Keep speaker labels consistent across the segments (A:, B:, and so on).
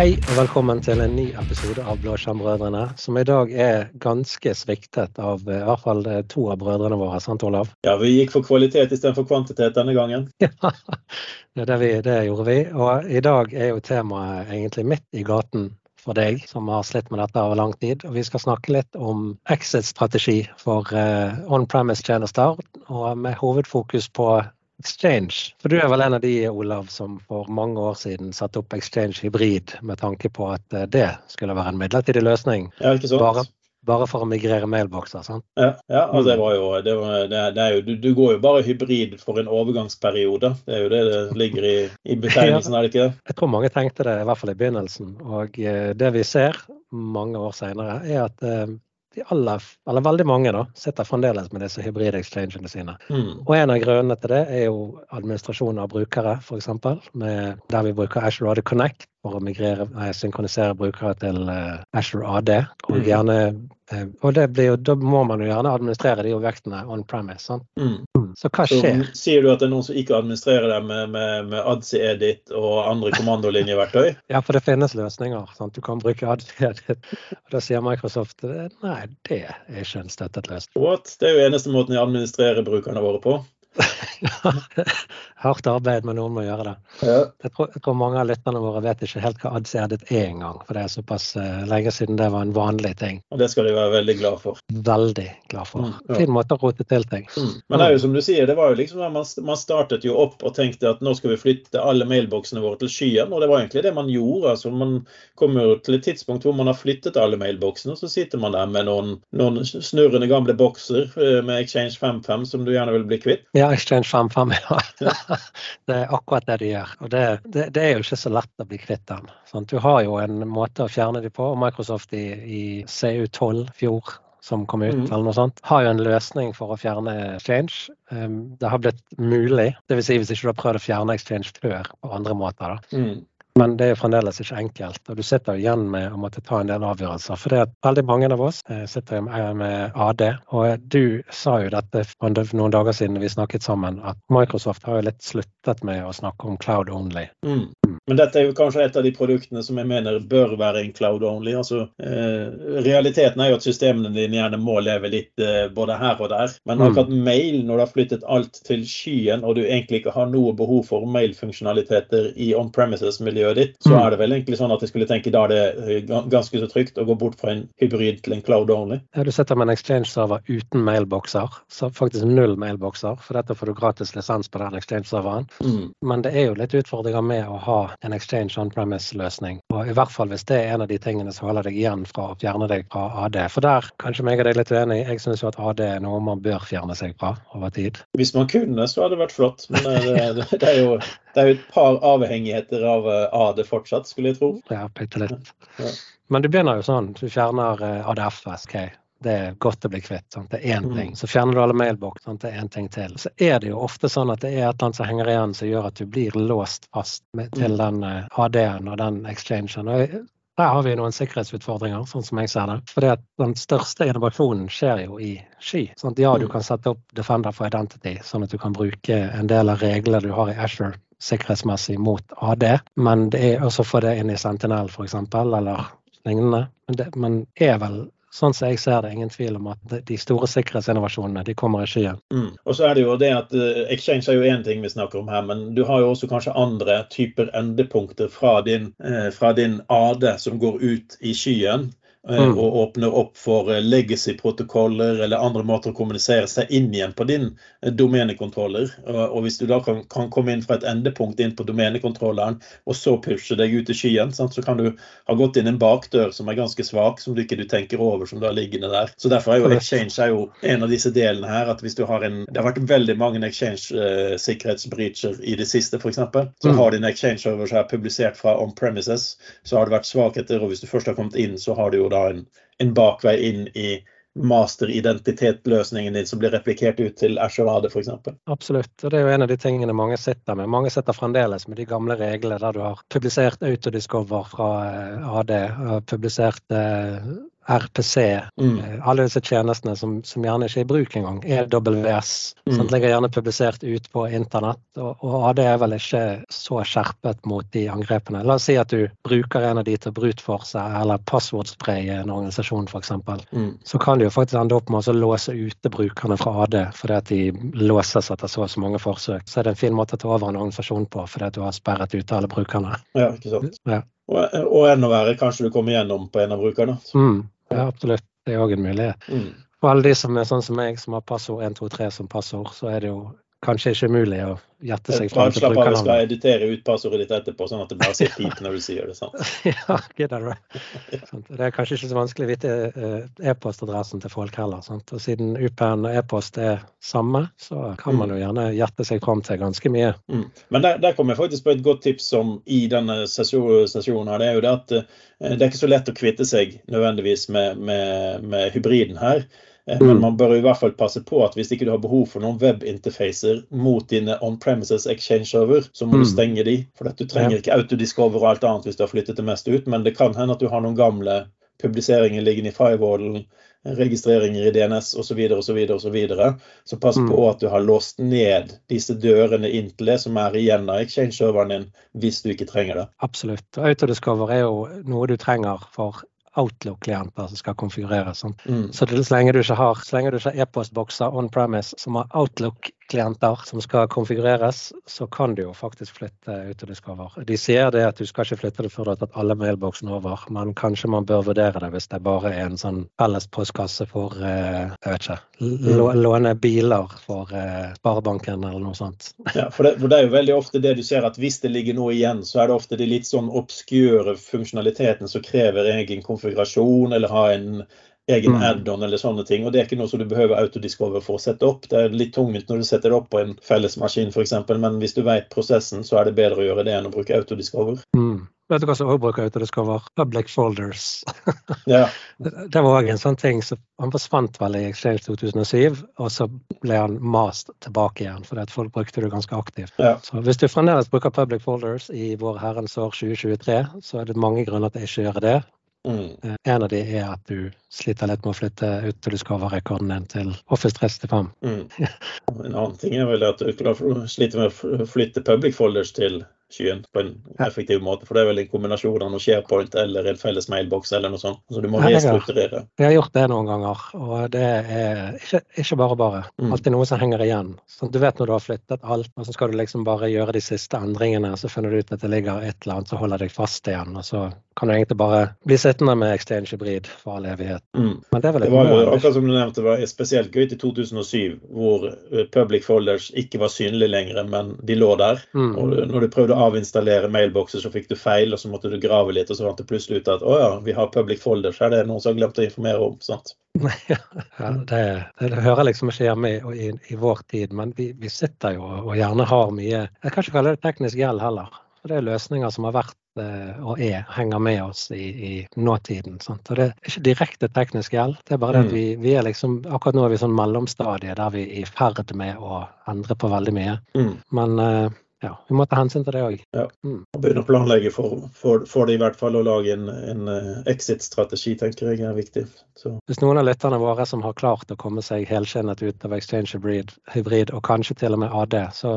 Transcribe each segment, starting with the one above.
A: Hei og velkommen til en ny episode av Blåskjermbrødrene, som i dag er ganske sviktet av i hvert fall to av brødrene våre, sant Olav?
B: Ja, vi gikk for kvalitet istedenfor kvantitet denne gangen.
A: Ja, det, vi, det gjorde vi. Og i dag er jo temaet egentlig midt i gaten for deg som har slitt med dette over lang tid. Og vi skal snakke litt om exit-strategi for uh, on-premise-tjenester, og med hovedfokus på Exchange. For du er vel en av de, Olav, som for mange år siden satte opp Exchange hybrid med tanke på at eh, det skulle være en midlertidig løsning.
B: Ja, ikke sant?
A: Bare, bare for å migrere mailbokser, sant?
B: Ja, ja altså det var jo, det var, det, det jo du, du, går jo bare hybrid for en overgangsperiode. Det er jo det det ligger i, i betegnelsen, er det ikke det?
A: Jeg tror mange tenkte det, i hvert fall i begynnelsen. Og eh, det vi ser mange år senere, er at eh, de aller, eller veldig mange da, sitter fremdeles med disse hybrid-exchangene sine.
B: Mm.
A: Og en av grunnene til det er jo administrasjon av brukere, f.eks. Der vi bruker AD Connect for å migrere, nei, synkronisere brukere til uh, Azure AD. Og,
B: Mm.
A: gjerne, uh, og det blir jo, da må man jo gjerne administrere de objektene on premise. Sant?
B: Mm.
A: Så hva
B: Så
A: skjer?
B: sier du at det er noen som ikke administrerer det med, med, med ADSI Edit og andre kommandolinjeverktøy?
A: Ja, for det finnes løsninger. Sant? Du kan bruke AD. Og da sier Microsoft eh, nei, det er ikke en støttet løsning.
B: What? Det er jo eneste måten de administrerer brukerne våre på.
A: Hardt arbeid, men noen må gjøre det.
B: Ja.
A: Jeg tror, jeg tror mange av lytterne våre vet ikke helt hva ads er det er engang. For det er såpass uh, lenge siden det var en vanlig ting.
B: Og det skal de være veldig glad for.
A: Veldig glad for.
B: Mm, ja.
A: Fin måte å rote til ting.
B: Mm. Men det er jo som du sier, det var jo liksom man, man startet jo opp og tenkte at nå skal vi flytte alle mailboksene våre til skyen, og det var egentlig det man gjorde. altså Man kommer jo til et tidspunkt hvor man har flyttet alle mailboksene, og så sitter man der med noen, noen snurrende gamle bokser eh, med Exchange 55 som du gjerne vil bli kvitt.
A: Ja, Exchange 55, ja. det er akkurat det de gjør. Og det, det, det er jo ikke så lett å bli kvitt den. Sånn, Du har jo en måte å fjerne dem på, og Microsoft i, i CU12 fjor som kom ut,
B: Mhm.
A: eller noe sånt, har jo en løsning for å fjerne Exchange. Um, det har blitt mulig, dvs. Si hvis ikke du har prøvd å fjerne Exchange før på andre måter. da.
B: Mm.
A: Men det er fremdeles ikke enkelt, og du sitter igjen med å måtte ta en del avgjørelser. For det at veldig mange av oss eh, sitter med, AD, og du sa jo dette for noen dager siden vi snakket sammen, at Microsoft har jo litt sluttet med å snakke om cloud only.
B: Mm. Men dette er jo kanskje et av de produktene som jeg mener bør være en cloud only. Altså, eh, realiteten er jo at systemene dine gjerne må leve litt eh, både her og der. Men
A: Mm.
B: mail, når du har flyttet alt til skyen, og du egentlig ikke har noe behov for mailfunksjonaliteter i on-premises-miljøet ditt, så
A: Mm.
B: er det vel egentlig sånn at jeg skulle tenke da er det eh, ganske så trygt å gå bort fra en hybrid til en cloud only.
A: Ja, Du sitter med en Exchange-server uten mailbokser, så faktisk null mailbokser, for dette får du gratis lisens på den Exchange-serveren.
B: Mm.
A: Men det er jo litt utfordringer med å ha en Exchange on-premise-løsning. Og i hvert fall hvis det er en av de tingene som holder deg igjen fra å fjerne deg fra AD. For der, kanskje meg og deg litt uenig, jeg syns jo at AD er noe man bør fjerne seg fra over tid.
B: Hvis man kunne, så hadde det vært flott. Men det, det, det, er, jo, det er jo et par avhengigheter av, AD det fortsatt, skulle jeg tro.
A: Ja, bitte litt.
B: Ja.
A: Men du begynner jo sånn. Du fjerner ADF og SK. Det er godt å bli kvitt. Sant? Det er én
B: Mm.
A: ting. Så fjerner du alle mailboks. Sant? Det er én ting til. Så er det jo ofte sånn at det er et eller annet som henger igjen som gjør at du blir låst fast med, til
B: Mm.
A: den eh, AD-en og den exchangen. Og der har vi noen sikkerhetsutfordringer, sånn som jeg ser det. Fordi at den største innovasjonen skjer jo i sky. Sånn at Ja, du
B: Mm.
A: kan sette opp Defender for Identity, sånn at du kan bruke en del av reglene du har i Azure sikkerhetsmessig mot AD, men det er også få det inn i Sentinel f.eks., eller lignende. Men det men er vel, sånn som jeg ser det, ingen tvil om at de- store sikkerhetsinnovasjonene de kommer i skyen.
B: Mm. Og så er det jo det at eh, Exchange er jo én ting vi snakker om her, men du har jo også kanskje andre typer endepunkter fra din, eh, fra din AD som går ut i skyen. Eh,
A: Mm.
B: Og åpner opp for eh, legacy-protokoller eller andre måter å kommunisere seg inn igjen på din eh, domenekontroller. Og, hvis du da kan, kan komme inn fra et endepunkt inn på domenekontrolleren, og så pushe deg ut i skyen, sant, så kan du ha gått inn en bakdør som er ganske svak, som du ikke du tenker over, som du har liggende der. Så derfor er jo Exchange er jo en av disse delene her. at hvis du har en, Det har vært veldig mange Exchange-sikkerhetsbreacher i det siste, f.eks. Så
A: Mm.
B: har din Exchange-server er publisert fra on-premises, så har det vært svakheter. Og hvis du først har kommet inn, så har du jo da en, en bakvei inn i masteridentitetsløsningen din som blir replikert ut til AD f.eks.
A: Absolutt. Og det er jo en av de tingene mange sitter med. Mange sitter fremdeles med de gamle reglene der du har publisert Autodiscover fra eh, AD, publisert eh, RPC,
B: Mm.
A: eh, alle disse tjenestene som, som gjerne ikke er i bruk engang. EWS.
B: Mm.
A: Sant, ligger gjerne publisert ut på internett, og, og AD er vel ikke så skjerpet mot de angrepene. La oss si at du bruker en av de til å brutforce eller passwordspraye en organisasjon f.eks.
B: Mm.
A: Så kan du jo faktisk ende opp med å låse ute brukerne fra AD fordi at de låses etter så og så mange forsøk. Så er det en fin måte å ta over en organisasjon på fordi at du har sperret ute alle brukerne.
B: Ja, ikke sant.
A: Ja.
B: Og, og enda verre, kanskje du kommer gjennom på en av brukerne.
A: Mm, ja, absolutt. Det er òg en mulighet.
B: Mm.
A: For alle de som er sånn som meg, som har passord 123 som passord, så er det jo kanskje ikke umulig å gjette seg fram til
B: av, jeg skal editere ut passordet ditt etterpå, sånn at det bare sier pip når du sier det. sant?
A: ja, gidder du. Det er kanskje ikke så vanskelig å vite eh, e-postadressen til folk heller. Sant? Og siden UPN og e-post er samme, så kan man jo gjerne gjette seg fram til ganske mye.
B: Mm. Men der, der kom jeg faktisk på et godt tips som i denne sesjonen. her, Det er jo det at eh, det er ikke så lett å kvitte seg nødvendigvis med, med, med hybriden her. Eh, Men
A: Mm.
B: man bør i hvert fall passe på at hvis ikke du har behov for noen webinterfacer mot dine on-premises exchange-server, så må du
A: Mm.
B: stenge de. For du trenger ikke autodiscover og alt annet hvis du har flyttet det meste ut, men det kan hende at du har noen gamle publiseringer liggende i firewallen, registreringer i DNS osv. osv. og Så så pass
A: Mm.
B: på at du har låst ned disse dørene inn til det som er igjen av exchange-serveren din, hvis du ikke trenger det.
A: Absolutt. Autodiscover er jo noe du trenger for Outlook-klienter som skal konfigureres. Sånn.
B: Mm.
A: Så så lenge du ikke har så lenge du ikke har e-postbokser on premise som har Outlook-klienter som skal konfigureres, så kan du jo faktisk flytte Autodiscover. De sier det at du skal ikke flytte det før du har tatt alle mailboksene over, men kanskje man bør vurdere det hvis det bare er en sånn felles postkasse for eh, jeg vet ikke, låne biler for eh, Sparebanken eller noe sånt.
B: Ja, for det, for det er jo veldig ofte det du ser at hvis det ligger noe igjen, så er det ofte de litt sånn obskure funksjonaliteten som krever egen konfigurasjon eller ha en egen
A: Mm.
B: add-on eller sånne ting. Og det er ikke noe som du behøver autodiscover for å sette opp. Det er litt tungvint når du setter det opp på en fellesmaskin f.eks., men hvis du vet prosessen, så er det bedre å gjøre det enn å bruke autodiscover.
A: Mm. Vet du hva som også bruker Autodiscover? Public folders.
B: Ja,
A: Det var òg en sånn ting som Han forsvant vel i Exchange 2007, og så ble han mast tilbake igjen fordi at folk brukte det ganske aktivt.
B: ja.
A: Så hvis du fremdeles bruker public folders i vår herrens år 2023, så er det mange grunner til ikke å gjøre det.
B: Mm.
A: Eh, En av de er at du sliter litt med å flytte ut til du skal over rekorden din til Office 365.
B: Mm. En annen ting er vel at du sliter med å flytte public folders til skyen på en effektiv måte. For det er vel en kombinasjon av noe SharePoint eller en felles mailboks eller noe sånt. Så du må restrukturere.
A: Jeg har gjort det noen ganger, og det er ikke, ikke bare bare.
B: Mm.
A: Alltid noe som henger igjen. Så du vet når du har flyttet alt, og så skal du liksom bare gjøre de siste endringene, så finner du ut at det ligger et eller annet som holder deg fast igjen, og så kan du egentlig bare bli sittende med Exchange Hybrid for all evighet.
B: Mm.
A: Men det er vel
B: Det var jo akkurat som du nevnte, det var spesielt gøy til 2007, hvor eh, public folders ikke var synlige lenger, men de lå der.
A: Mm.
B: Og når du prøvde å avinstallere mailbokser, så fikk du feil, og så måtte du grave litt, og så fant du plutselig ut at å ja, vi har public folders, her det er noen som har glemt å informere om. sant?
A: Ja, det, det hører liksom ikke hjemme i, i, i vår tid, men vi, vi sitter jo og gjerne har mye Jeg kan ikke kalle det teknisk gjeld heller. For det er løsninger som har vært eh, og er, henger med oss i, i nåtiden. Sant? Og det er ikke direkte teknisk gjeld, det er bare det at
B: Mm.
A: vi, vi er liksom Akkurat nå er vi i sånn mellomstadie der vi er i ferd med å endre på veldig mye.
B: Mm.
A: Men eh, ja, vi må ta hensyn til det òg.
B: Og begynne å planlegge for, for, for det i hvert fall, å lage en, en eh, exit-strategi, tenker jeg er viktig. Så,
A: Hvis noen av lytterne våre som har klart å komme seg helskinnet ut av Exchange Hybrid, hybrid og kanskje til og med AD, så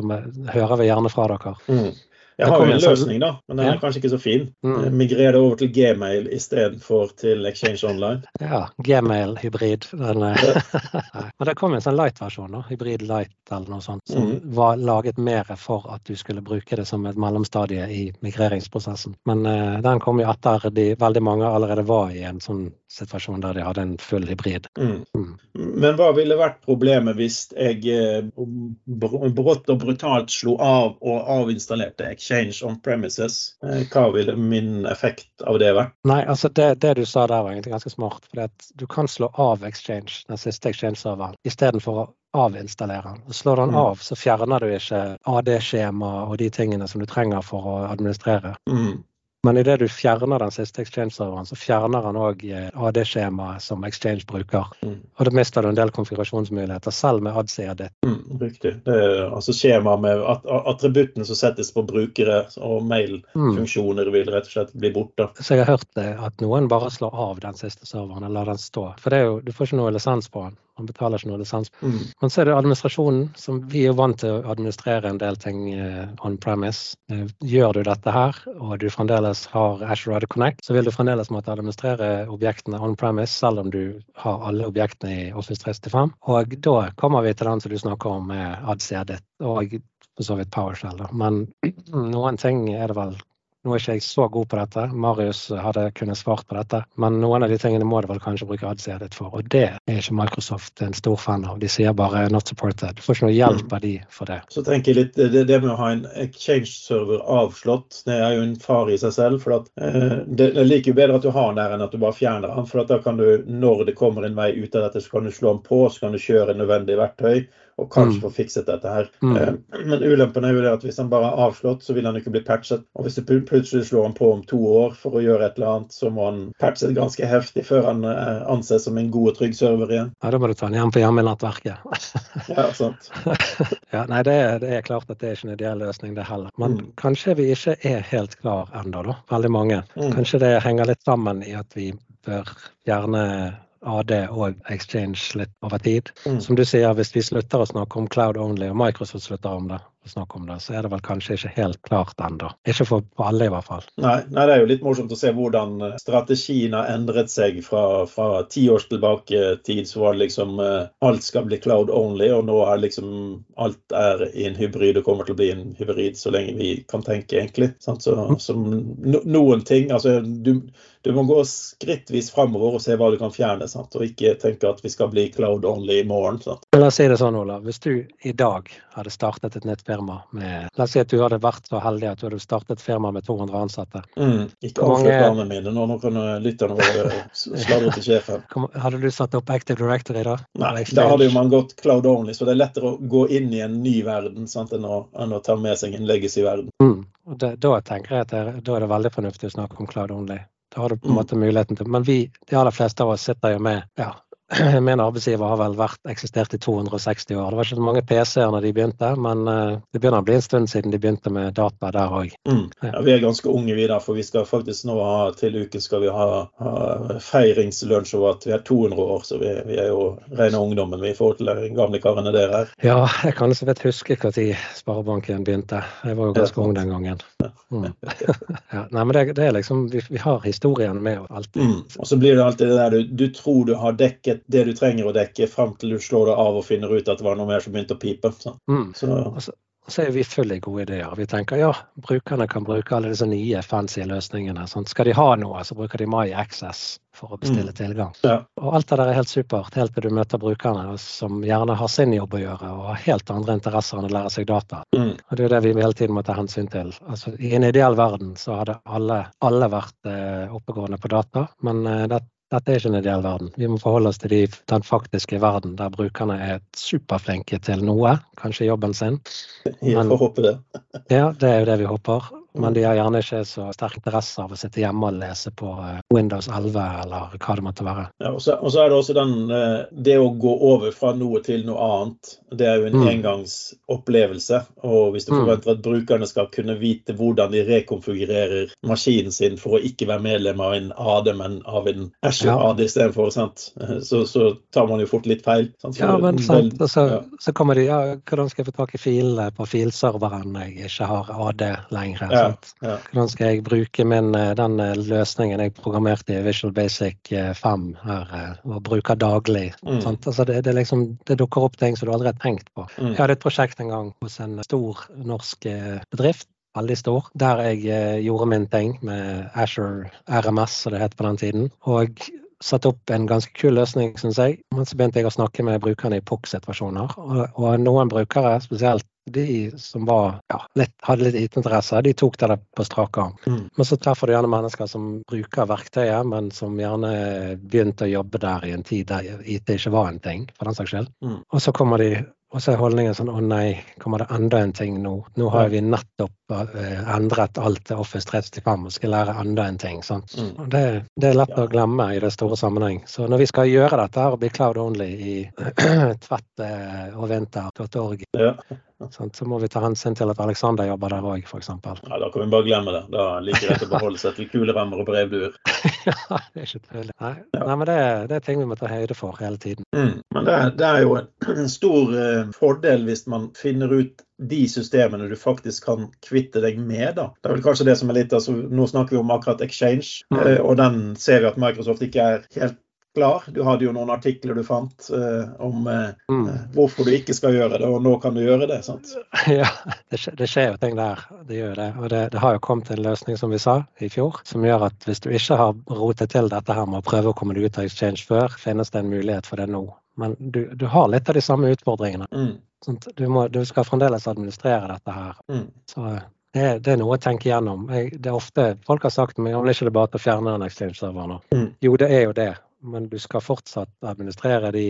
A: hører vi gjerne fra dere.
B: mm. Jeg har jo
A: en sånn-
B: løsning, da, men den
A: Ja.
B: er kanskje ikke så fin.
A: Mm.
B: Migrer det over til Gmail istedenfor til Exchange Online.
A: Ja, Gmail-hybrid. den, eh, Men det kom en sånn light-versjon, da, hybrid light eller noe sånt, som
B: mm.
A: var laget mer for at du skulle bruke det som et mellomstadie i migreringsprosessen. Men uh, den kom jo etter de veldig mange allerede var i en sånn situasjon der de hadde en full hybrid.
B: Mm.
A: Mm.
B: Men hva ville vært problemet hvis jeg eh, br- brått og brutalt slo av og avinstallerte Exchange on premises? Eh, Hva ville min effekt av det vært?
A: Nei, altså det, det du sa der var egentlig ganske smart. For du kan slå av Exchange, den siste Exchange-serveren, istedenfor å avinstallere den. Og Slår den
B: Mm.
A: av, så fjerner du ikke AD-skjema og de tingene som du trenger for å administrere.
B: Mm.
A: Men idet du fjerner den siste Exchange-serveren, så fjerner han òg AD-skjemaet som Exchange bruker.
B: Mm.
A: Og da mister du en del konfigurasjonsmuligheter, selv med ADC-edit.
B: Mm, riktig. Det er altså skjemaet med at attributtene som settes på brukere og
A: Mm.
B: mailfunksjoner vil rett og slett bli borte.
A: Så jeg har hørt det, at noen bare slår av den siste serveren og lar den stå. For det jo, du får ikke noe lisens på den. Man betaler ikke noe lisens.
B: Mm.
A: Men så er det administrasjonen, som vi er vant til å administrere en del ting eh, on premise. Eh, Gjør du dette her, og du fremdeles har Azure AD Connect, så vil du fremdeles måtte administrere objektene on premise, selv om du har alle objektene i Office 365. Og da kommer vi til den som du snakker om med ADC Edit, og for så vidt PowerShell. Da. Men noen ting er det vel nå er ikke jeg så god på dette, Marius hadde kunnet svart på dette, men noen av de tingene må du vel kanskje bruke ADC-edit for, og det er ikke Microsoft en stor fan av. De sier bare 'not supported'. Du får ikke noe hjelp av de for det.
B: Så tenker jeg litt, det, det med å ha en exchange-server avslått, det er jo en fare i seg selv. for at, eh, det, det er like jo bedre at du har den der enn at du bare fjerner den. for da kan du, Når det kommer en vei ut av dette, så kan du slå den på, så kan du kjøre nødvendig verktøy og kanskje
A: Mm.
B: få fikset dette her.
A: Mm.
B: Eh, Men ulempen er jo det at hvis han bare er avslått, så vil han ikke bli patchet. Og hvis du plutselig slår han på om to år for å gjøre et eller annet, så må han patches ganske heftig før han eh, anses som en god og trygg server igjen.
A: Ja, Da må du ta han hjem på hjemmenettverket.
B: Ja, sant.
A: ja, nei, det er, det er klart at det er ikke en ideell løsning, det heller. Men
B: Mm.
A: kanskje vi ikke er helt klar ennå, da. Veldig mange.
B: Mm.
A: Kanskje det henger litt sammen i at vi bør fjerne AD og Exchange litt over tid.
B: Mm.
A: Som du sier, hvis vi slutter å snakke om cloud only, og Microsoft slutter om det, å snakke om det, så er det vel kanskje ikke helt klart ennå. Ikke for for alle, i hvert fall.
B: Nei, nei, det er jo litt morsomt å se hvordan eh, strategien har endret seg fra, fra ti års tilbake tid, så var det liksom eh, alt skal bli cloud only, og nå er liksom alt er i en hybrid og kommer til å bli en hybrid så lenge vi kan tenke, egentlig. Sant? Så, som no, noen ting Altså, du, du må gå skrittvis framover og se hva du kan fjerne, sant? og ikke tenke at vi skal bli cloud only i morgen. Sant?
A: La oss si det sånn, Ola. Hvis du i dag hadde startet et nytt firma med La oss si at du hadde vært så heldig at du hadde startet et firma med 200 ansatte.
B: Mm. Ikke
A: mange-
B: planene mine nå, nå kan eh, lytterne våre sladre til sjefen.
A: Hadde du satt opp Active Directory da?
B: Nei, da hadde jo man gått cloud only, så det er lettere å gå inn i en ny verden sant, enn, å, enn å ta med seg en legacy-verden.
A: Mm. Det, da tenker jeg at det, da er det veldig fornuftig å snakke om cloud only. Da har du på en
B: Mm.
A: måte muligheten til Men vi, de aller fleste av oss sitter jo med ja, Min arbeidsgiver har vel vært eksistert i 260 år. Det var ikke så mange PC-er når de begynte, men eh, det begynner å bli en stund siden de begynte med data der òg.
B: Mm. Ja, vi er ganske unge vi da, for vi skal faktisk nå ha til uken skal vi ha, ha feiringslunsj over at vi er 200 år, så vi, vi er jo rene ungdommen vi i forhold til de gamle karene der her.
A: Ja, jeg kan så vidt huske når Sparebanken begynte. Jeg var jo ganske ung den gangen. Mm. Ja, nei, men det, det er liksom Vi, vi har historien med oss alltid.
B: Mm. Og så blir det alltid det der du, du tror du har dekket det du trenger å dekke, fram til du slår det av og finner ut at det var noe mer som begynte å pipe. Så.
A: Mm.
B: Så,
A: Og så, er vi fulle i gode ideer. Vi tenker ja, brukerne kan bruke alle disse nye fancy løsningene. Sånn. Skal de ha noe, så bruker de My Access for å bestille
B: Mm.
A: tilgang.
B: ja.
A: Og alt det der er helt supert, helt til du møter brukerne som gjerne har sin jobb å gjøre og har helt andre interesser enn å lære seg data.
B: Mm.
A: Og det er det vi hele tiden må ta hensyn til. Altså, I en ideell verden så hadde alle, alle vært eh, oppegående på data, men eh, det, dette er ikke en ideell verden. Vi må forholde oss til de, den faktiske verden der brukerne er superflinke til noe, kanskje jobben sin.
B: Jeg får håpe det.
A: Ja, det er jo det vi håper. Men de har gjerne ikke så sterk interesse av å sitte hjemme og lese på eh, Windows 11 eller hva det måtte være.
B: Ja, og, så, og så er det også den eh, Det å gå over fra noe til noe annet, det er jo en
A: Mm.
B: engangsopplevelse. Og hvis du
A: Mm.
B: forventer at brukerne skal kunne vite hvordan de rekonfigurerer maskinen sin for å ikke være medlem av en AD, men av en Azure
A: Ja.
B: AD istedenfor? Så, så tar man jo fort litt feil. Sant? For
A: Ja, men sant. Og så,
B: ja.
A: så kommer de ja, hvordan skal jeg få tak i filene på filserveren når jeg ikke har AD lenger?
B: Ja,
A: sant?
B: ja.
A: Hvordan skal jeg bruke min, eh, den eh, løsningen jeg programmerte i Visual Basic eh, 5 her, eh, og bruker daglig?
B: Mm.
A: Sant? Altså det, det, liksom, det dukker opp ting som du aldri har tenkt på.
B: Mm.
A: Jeg hadde et prosjekt en gang hos en stor norsk bedrift. Veldig stor. Der jeg eh, gjorde min ting med Azure RMS, som det het på den tiden. Og satte opp en ganske kul løsning, syns jeg. Men så begynte jeg å snakke med brukerne i POC-situasjoner. Og, og noen brukere, spesielt de som var, ja, litt, hadde litt IT-interesse, de tok det på strak arm.
B: Mm.
A: Men så treffer du gjerne mennesker som bruker verktøyet, men som gjerne begynte å jobbe der i en tid der IT ikke var en ting, for den saks skyld.
B: Mm.
A: Og så kommer de og så er holdningen sånn å nei, kommer det enda en ting nå? Nå har vi nettopp uh, endret alt til Office 365 og skal lære enda en ting. Sant? Mm. Det, det, er lett ja. å glemme i det store sammenheng. Så når vi skal gjøre dette her og bli cloud only i tvett og vinter.org, ja. Så må vi ta hensyn til at Alexander jobber der òg, f.eks.
B: Ja, da kan vi bare glemme det. Da liker jeg å beholde seg til kulerammer og brevduer.
A: ja, det er ikke tvil. Nei, ja. Nei men det, det, er ting vi må ta høyde for hele tiden.
B: Mm. Men det, det, er jo en stor uh, fordel hvis man finner ut de systemene du faktisk kan kvitte deg med. da. Det er vel kanskje det som er litt, altså Nå snakker vi om akkurat Exchange, mm. uh, og den ser vi at Microsoft ikke er helt klar. Du hadde jo noen artikler du fant uh, om uh, mm. hvorfor du ikke skal gjøre det, og nå kan du gjøre det. sant?
A: Ja, det skjer, det skjer jo ting der. Det gjør det. Og det, det, har jo kommet en løsning, som vi sa, i fjor, som gjør at hvis du ikke har rotet til dette her med å prøve å komme deg ut av exchange før, finnes det en mulighet for det nå. Men du, du har litt av de samme utfordringene. Mm. Sånn, du, må, du, skal fremdeles administrere dette her. Mm. Så det, det, er noe å tenke igjennom. Jeg, det er ofte, Folk har sagt til meg om det ikke er bare å fjerne en exchange-server nå. Mm. Jo, det er jo det men du skal fortsatt administrere de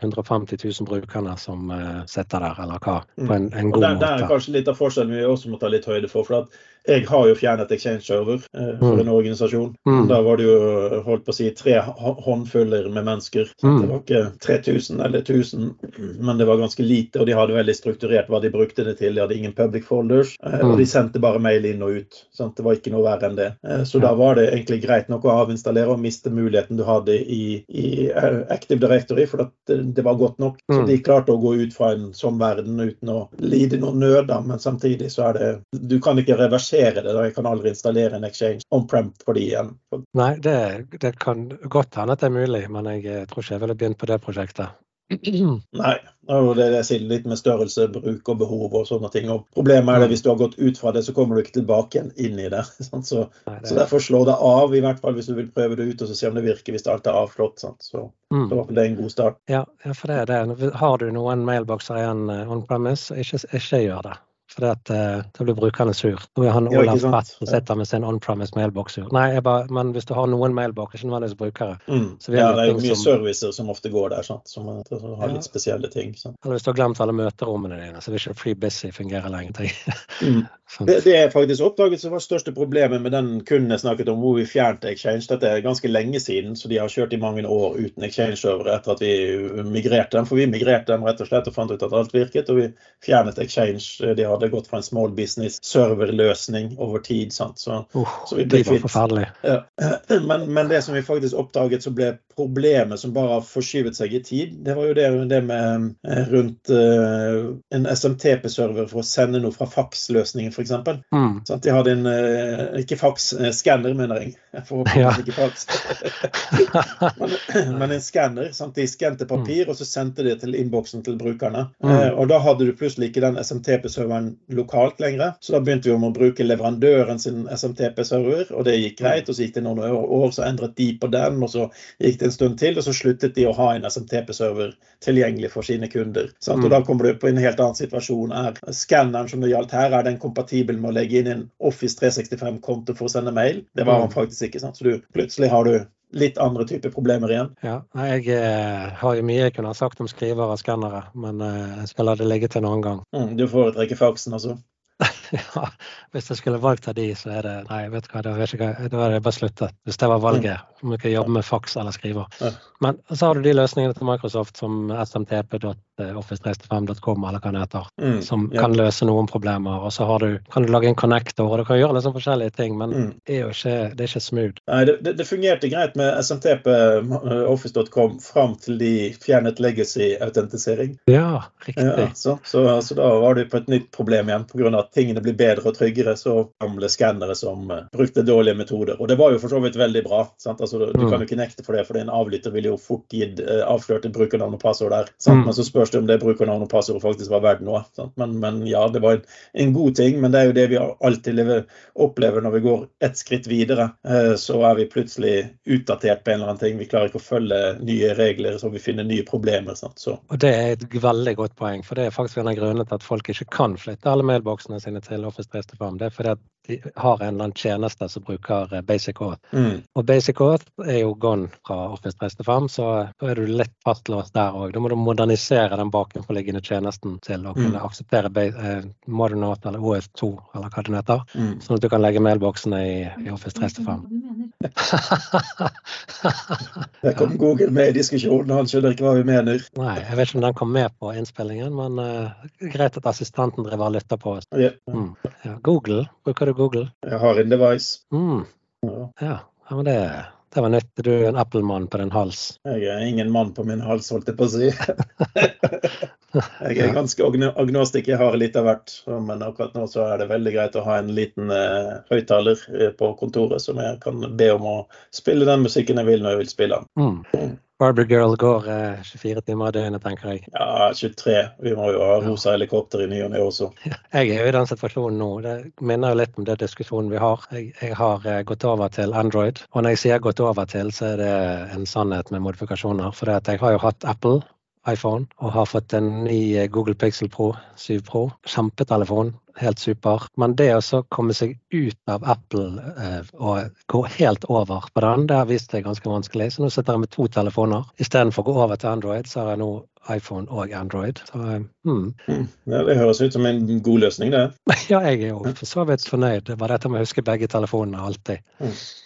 A: 150 000 brukerne som eh, sitter der, eller hva, på en, en god
B: måte. Det er kanskje litt av forskjellen vi også må ta litt høyde for. for at jeg har jo fjernet Exchange-server eh, for mm. en organisasjon. Mm. Da var det jo holdt på å si tre håndfuller med mennesker. Mm. Det var ikke 3000 eller 1000, men det var ganske lite. Og de hadde veldig strukturert hva de brukte det til. De hadde ingen public folders, eh, og de mm. sendte bare mail inn og ut. Sant? Det var ikke noe verre enn det. Eh, så da var det egentlig greit nok å avinstallere og miste muligheten du hadde i i, i Active Directory, for det, det, var godt nok. Så mm. de klarte å gå ut fra en sånn verden uten å lide noen nød, Men samtidig så er det Du kan ikke reversere det. da Jeg kan aldri installere en exchange on-prem for de igjen.
A: Nei, det, det kan godt hende at det er mulig, men jeg tror ikke jeg ville begynt på det prosjektet.
B: Nei. Og det er litt med størrelse, bruk og behov og sånne ting. Og problemet er det hvis du har gått ut fra det, så kommer du ikke tilbake igjen inn i det. Så, det... så derfor slå det av, i hvert fall hvis du vil prøve det ut og så se om det virker hvis alt er avslått. Så, mm. så det er en god start.
A: Ja, for det er det. Har du noen mailbokser igjen eh, on premise, ikke, ikke gjør det. For at, uh, da blir brukerne sur. Nå er han Olav Fatt som sitter med sin on-promise mailbox sur. Nei, bare, men hvis du har noen mailboxer, ikke nødvendigvis brukere
B: mm. Ja, det er mye som, servicer som ofte går der, sant? som, som har litt spesielle ting. Sant?
A: Eller hvis du har glemt alle møterommene dine, så vil ikke Free Busy fungere lenger.
B: mm. det, det, er faktisk oppdaget som var største problemet med den kunden jeg snakket om, hvor vi fjernte Exchange. Dette er ganske lenge siden, så de har kjørt i mange år uten Exchange-servere etter at vi migrerte dem. For vi migrerte dem rett og slett og fant ut at alt virket, og vi fjernet Exchange. De hadde hadde gått fra en small business serverløsning over tid. Sant? Så,
A: uh, så vi ble det var forferdelig.
B: Ja. Men, men, det som vi faktisk oppdaget som ble problemet som bare har forskyvet seg i tid, det var jo det, det med eh, rundt uh, en SMTP-server for å sende noe fra faksløsningen, f.eks. Mm. Sånn, de hadde en uh, ikke faks-skanner, mener jeg. Ja. men, men, en skanner. De skante papir, mm. og så sendte de til innboksen til brukerne. Mm. Og da hadde du plutselig ikke den SMTP-serveren lokalt lenger. Så da begynte vi om å bruke leverandøren sin SMTP-server, og det gikk greit. Og så gikk det noen år, så endret de på den, og så gikk det en stund til, og så sluttet de å ha en SMTP-server tilgjengelig for sine kunder. Sant? Og da kommer du på en helt annen situasjon. Er skanneren som det gjaldt her, er den kompatibel med å legge inn en Office 365-konto for å sende mail? Det var han faktisk ikke. sant? Så du, plutselig har du litt andre typer problemer igjen.
A: Ja, Jeg eh, har jo mye jeg kunne ha sagt om skrivere og skannere, men eh, jeg skal la det ligge til en annen gang.
B: Mm, du foretrekker faksen, altså?
A: ja, hvis jeg skulle valgt av de, så er det Nei, vet du hva, da er jeg bare sluttet. Hvis det var valget, om du kan jobbe med faks eller skriver. Men så har du de løsningene til Microsoft som smtp.office365.com, eller hva det heter, mm, som ja. kan løse noen problemer. Og så har du, kan du lage en connector, og du kan gjøre liksom forskjellige ting, men mm. det er jo ikke, det er ikke smooth.
B: Nei, det, det, det fungerte greit med smtp.office.com fram til de fjernet legacy-autentisering.
A: Ja, riktig. Ja,
B: så, så, så, da var du på et nytt problem igjen, pga. at tingene blir bedre og tryggere, så gamle skannere som uh, brukte dårlige metoder. Og det var jo for så vidt veldig bra. Altså, du, du, kan jo ikke nekte for det, for en avlytter ville jo fort gitt uh, avslørt et brukernavn og passord der. Mm. Men så spørs det om det brukernavn og passordet faktisk var verdt noe. Men, men, ja, det var en, en, god ting. Men det er jo det vi alltid lever, opplever når vi går et skritt videre. Uh, så er vi plutselig utdatert på en eller annen ting. Vi klarer ikke å følge nye regler, så vi finner nye problemer. Sant? Så.
A: Og Det er et veldig godt poeng, for det er faktisk en av grunnene til at folk ikke kan flytte alle mailboksene sine til Office 365. Det er fordi at de har en eller annen tjeneste som bruker eh, Basic Auth.
B: Mm.
A: Og Basic Auth er jo gone fra Office 365, så da er du litt fastlåst der òg. Da må du modernisere den bakenforliggende tjenesten til å kunne
B: Mm.
A: akseptere eh, Modern Auth eller OS2, eller hva det heter.
B: Mm.
A: Sånn at du kan legge mailboksene i, i Office 365.
B: Der kom Google med i diskusjonen, han skjønner ikke hva vi mener.
A: Nei, jeg vet ikke om den kom med på innspillingen, men uh, greit at assistenten driver og lytter på oss.
B: Ja,
A: Mm. Ja, Google, bruker du Google?
B: jeg har en device.
A: Mm.
B: Ja.
A: Ja, men det, det var nytt. Du er en Apple-mann på din hals.
B: Jeg er ingen mann på min hals, holdt jeg på å si. Jeg er ganske agnostikk. jeg har litt av hvert. Men akkurat nå så er det veldig greit å ha en liten uh, høyttaler eh, på kontoret som jeg kan be om å spille den musikken jeg vil når jeg vil spille den.
A: Mm. Barbie Girl går eh, 24 timer i døgnet, tenker jeg.
B: Ja, 23. Vi må jo ha rosa helikopter i ny og ne også.
A: Jeg er jo i den situasjonen nå. Det minner jo litt om den diskusjonen vi har. Jeg, jeg har eh, gått over til Android. Og når jeg sier gått over til, så er det en sannhet med modifikasjoner. For jeg har jo hatt Apple iPhone og har fått en ny eh, Google Pixel Pro 7 Pro. Kjempetelefon, helt super. Men det å komme seg ut av Apple eh, og gå helt over på den, det har vist seg ganske vanskelig. Så nå sitter jeg med to telefoner. Istedenfor å gå over til Android, så har jeg nå iPhone og Android. Så eh, hmm.
B: Mm. Ja, det høres ut som en god løsning, det.
A: Ja, jeg er jo for så vidt fornøyd. Det var dette med å huske begge telefonene alltid.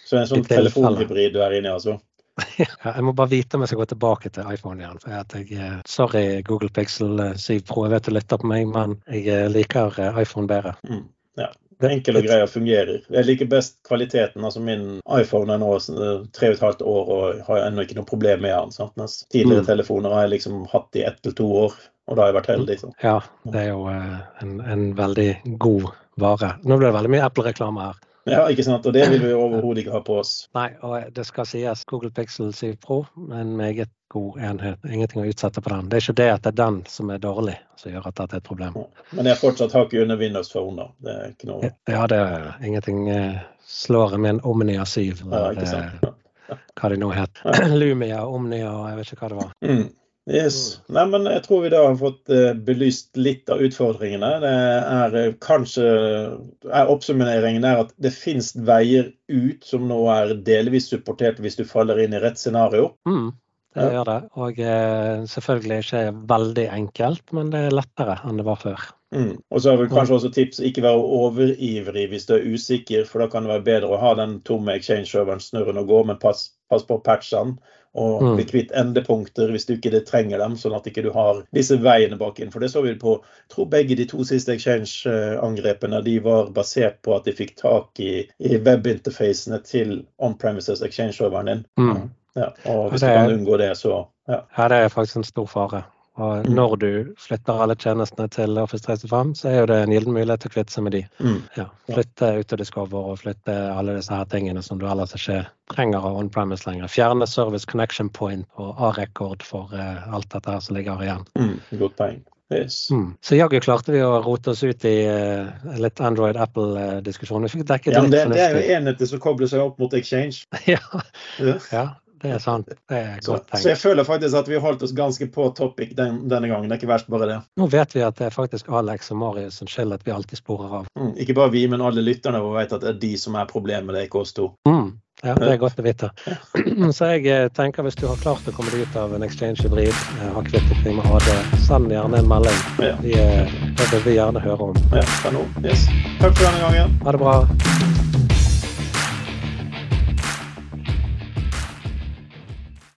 B: Så en sånn telefonhybrid du er inne i, altså.
A: Ja, jeg må bare vite om jeg skal gå tilbake til iPhone igjen. For at jeg, eh, sorry, Google Pixel eh, 7 Pro, jeg vet du lytter på meg, men jeg eh, liker eh, iPhone bedre.
B: Mm. Ja. Enkel og grei og fungerer. Jeg liker best kvaliteten. altså Min iPhone er nå eh, tre og et halvt år og har ennå ikke noe problem med den. Sant? Mens tidligere
A: Mm.
B: telefoner har jeg liksom hatt i ett til to år, og da har jeg vært heldig. Så.
A: Ja, det er jo eh, en, en veldig god vare. Nå ble det veldig mye Apple-reklame her.
B: Ja, ikke sant? Og det vil vi overhodet ikke ha på oss.
A: Nei, og det skal sies Google Pixel 7 Pro, en meget god enhet. Ingenting å utsette på den. Det er ikke det at det er den som er dårlig som gjør at dette er et problem.
B: Men jeg er fortsatt hakket under Windows Phone. da. Det er ikke noe
A: Ja, det er ingenting slår med en Omnia 7,
B: ja, ikke
A: eh,
B: sant?
A: hva det nå het. Lumia, Omnia jeg vet ikke hva det var.
B: Mm. Yes. Nei, men jeg tror vi da har fått eh, belyst litt av utfordringene. Det er eh, kanskje er Oppsummeringen er at det finnes veier ut som nå er delvis supportert hvis du faller inn i rett scenario.
A: Mm, det gjør det. Og eh, selvfølgelig ikke veldig enkelt, men det er lettere enn det var før.
B: Mm. Og så er vel kanskje også tips ikke være overivrig hvis du er usikker, for da kan det være bedre å ha den tomme exchange-serveren snurrende og gå, men pass, pass på patchene. Og
A: Mm.
B: bli kvitt endepunkter hvis du ikke det trenger dem, sånn at ikke du har disse veiene bak inn. For det så vi på jeg tror begge de to siste exchange-angrepene de var basert på at de fikk tak i, i webinterfacene til on-premises exchange-serveren din.
A: Mm.
B: Ja, og hvis
A: Det
B: du kan unngå det, så ja.
A: Ja, det er faktisk en stor fare. Og
B: Mm.
A: når du flytter alle tjenestene til Office 365, så er jo det en gyllen mulighet til å kvitte seg med de.
B: Mm.
A: Ja, flytte Autodiscover og flytte alle disse her tingene som du ellers ikke trenger av on-premise lenger. Fjerne Service Connection Point og A-rekord for eh, alt dette her som ligger igjen.
B: Mm. Godt poeng. Yes.
A: Mm. Så jaggu klarte vi å rote oss ut i uh, litt Android-Apple-diskusjon. Vi fikk dekket
B: Ja, men
A: litt
B: det, det er jo
A: fornuftig.
B: enheter som kobler seg opp mot exchange.
A: Ja,
B: Ja.
A: ja, det er sant. Det er godt tenkt.
B: så jeg føler faktisk at vi har holdt oss ganske på topic den, denne gangen. Det er ikke verst bare det.
A: Nå vet vi at det er faktisk Alex og Marius sin skyld at vi alltid sporer av.
B: Mm. Ikke bare vi, men alle lytterne våre vet at det er de som er problemet, det er ikke oss to.
A: Mm. Ja, det er godt å vite. Så jeg eh, tenker hvis du har klart å komme deg ut av en exchange-hybrid, eh, har kvittet deg med AD, send gjerne en melding.
B: Ja.
A: Vi, eh, det vil vi gjerne høre om.
B: Ja, kanon. Yes. Takk for denne gangen.
A: Ha det bra.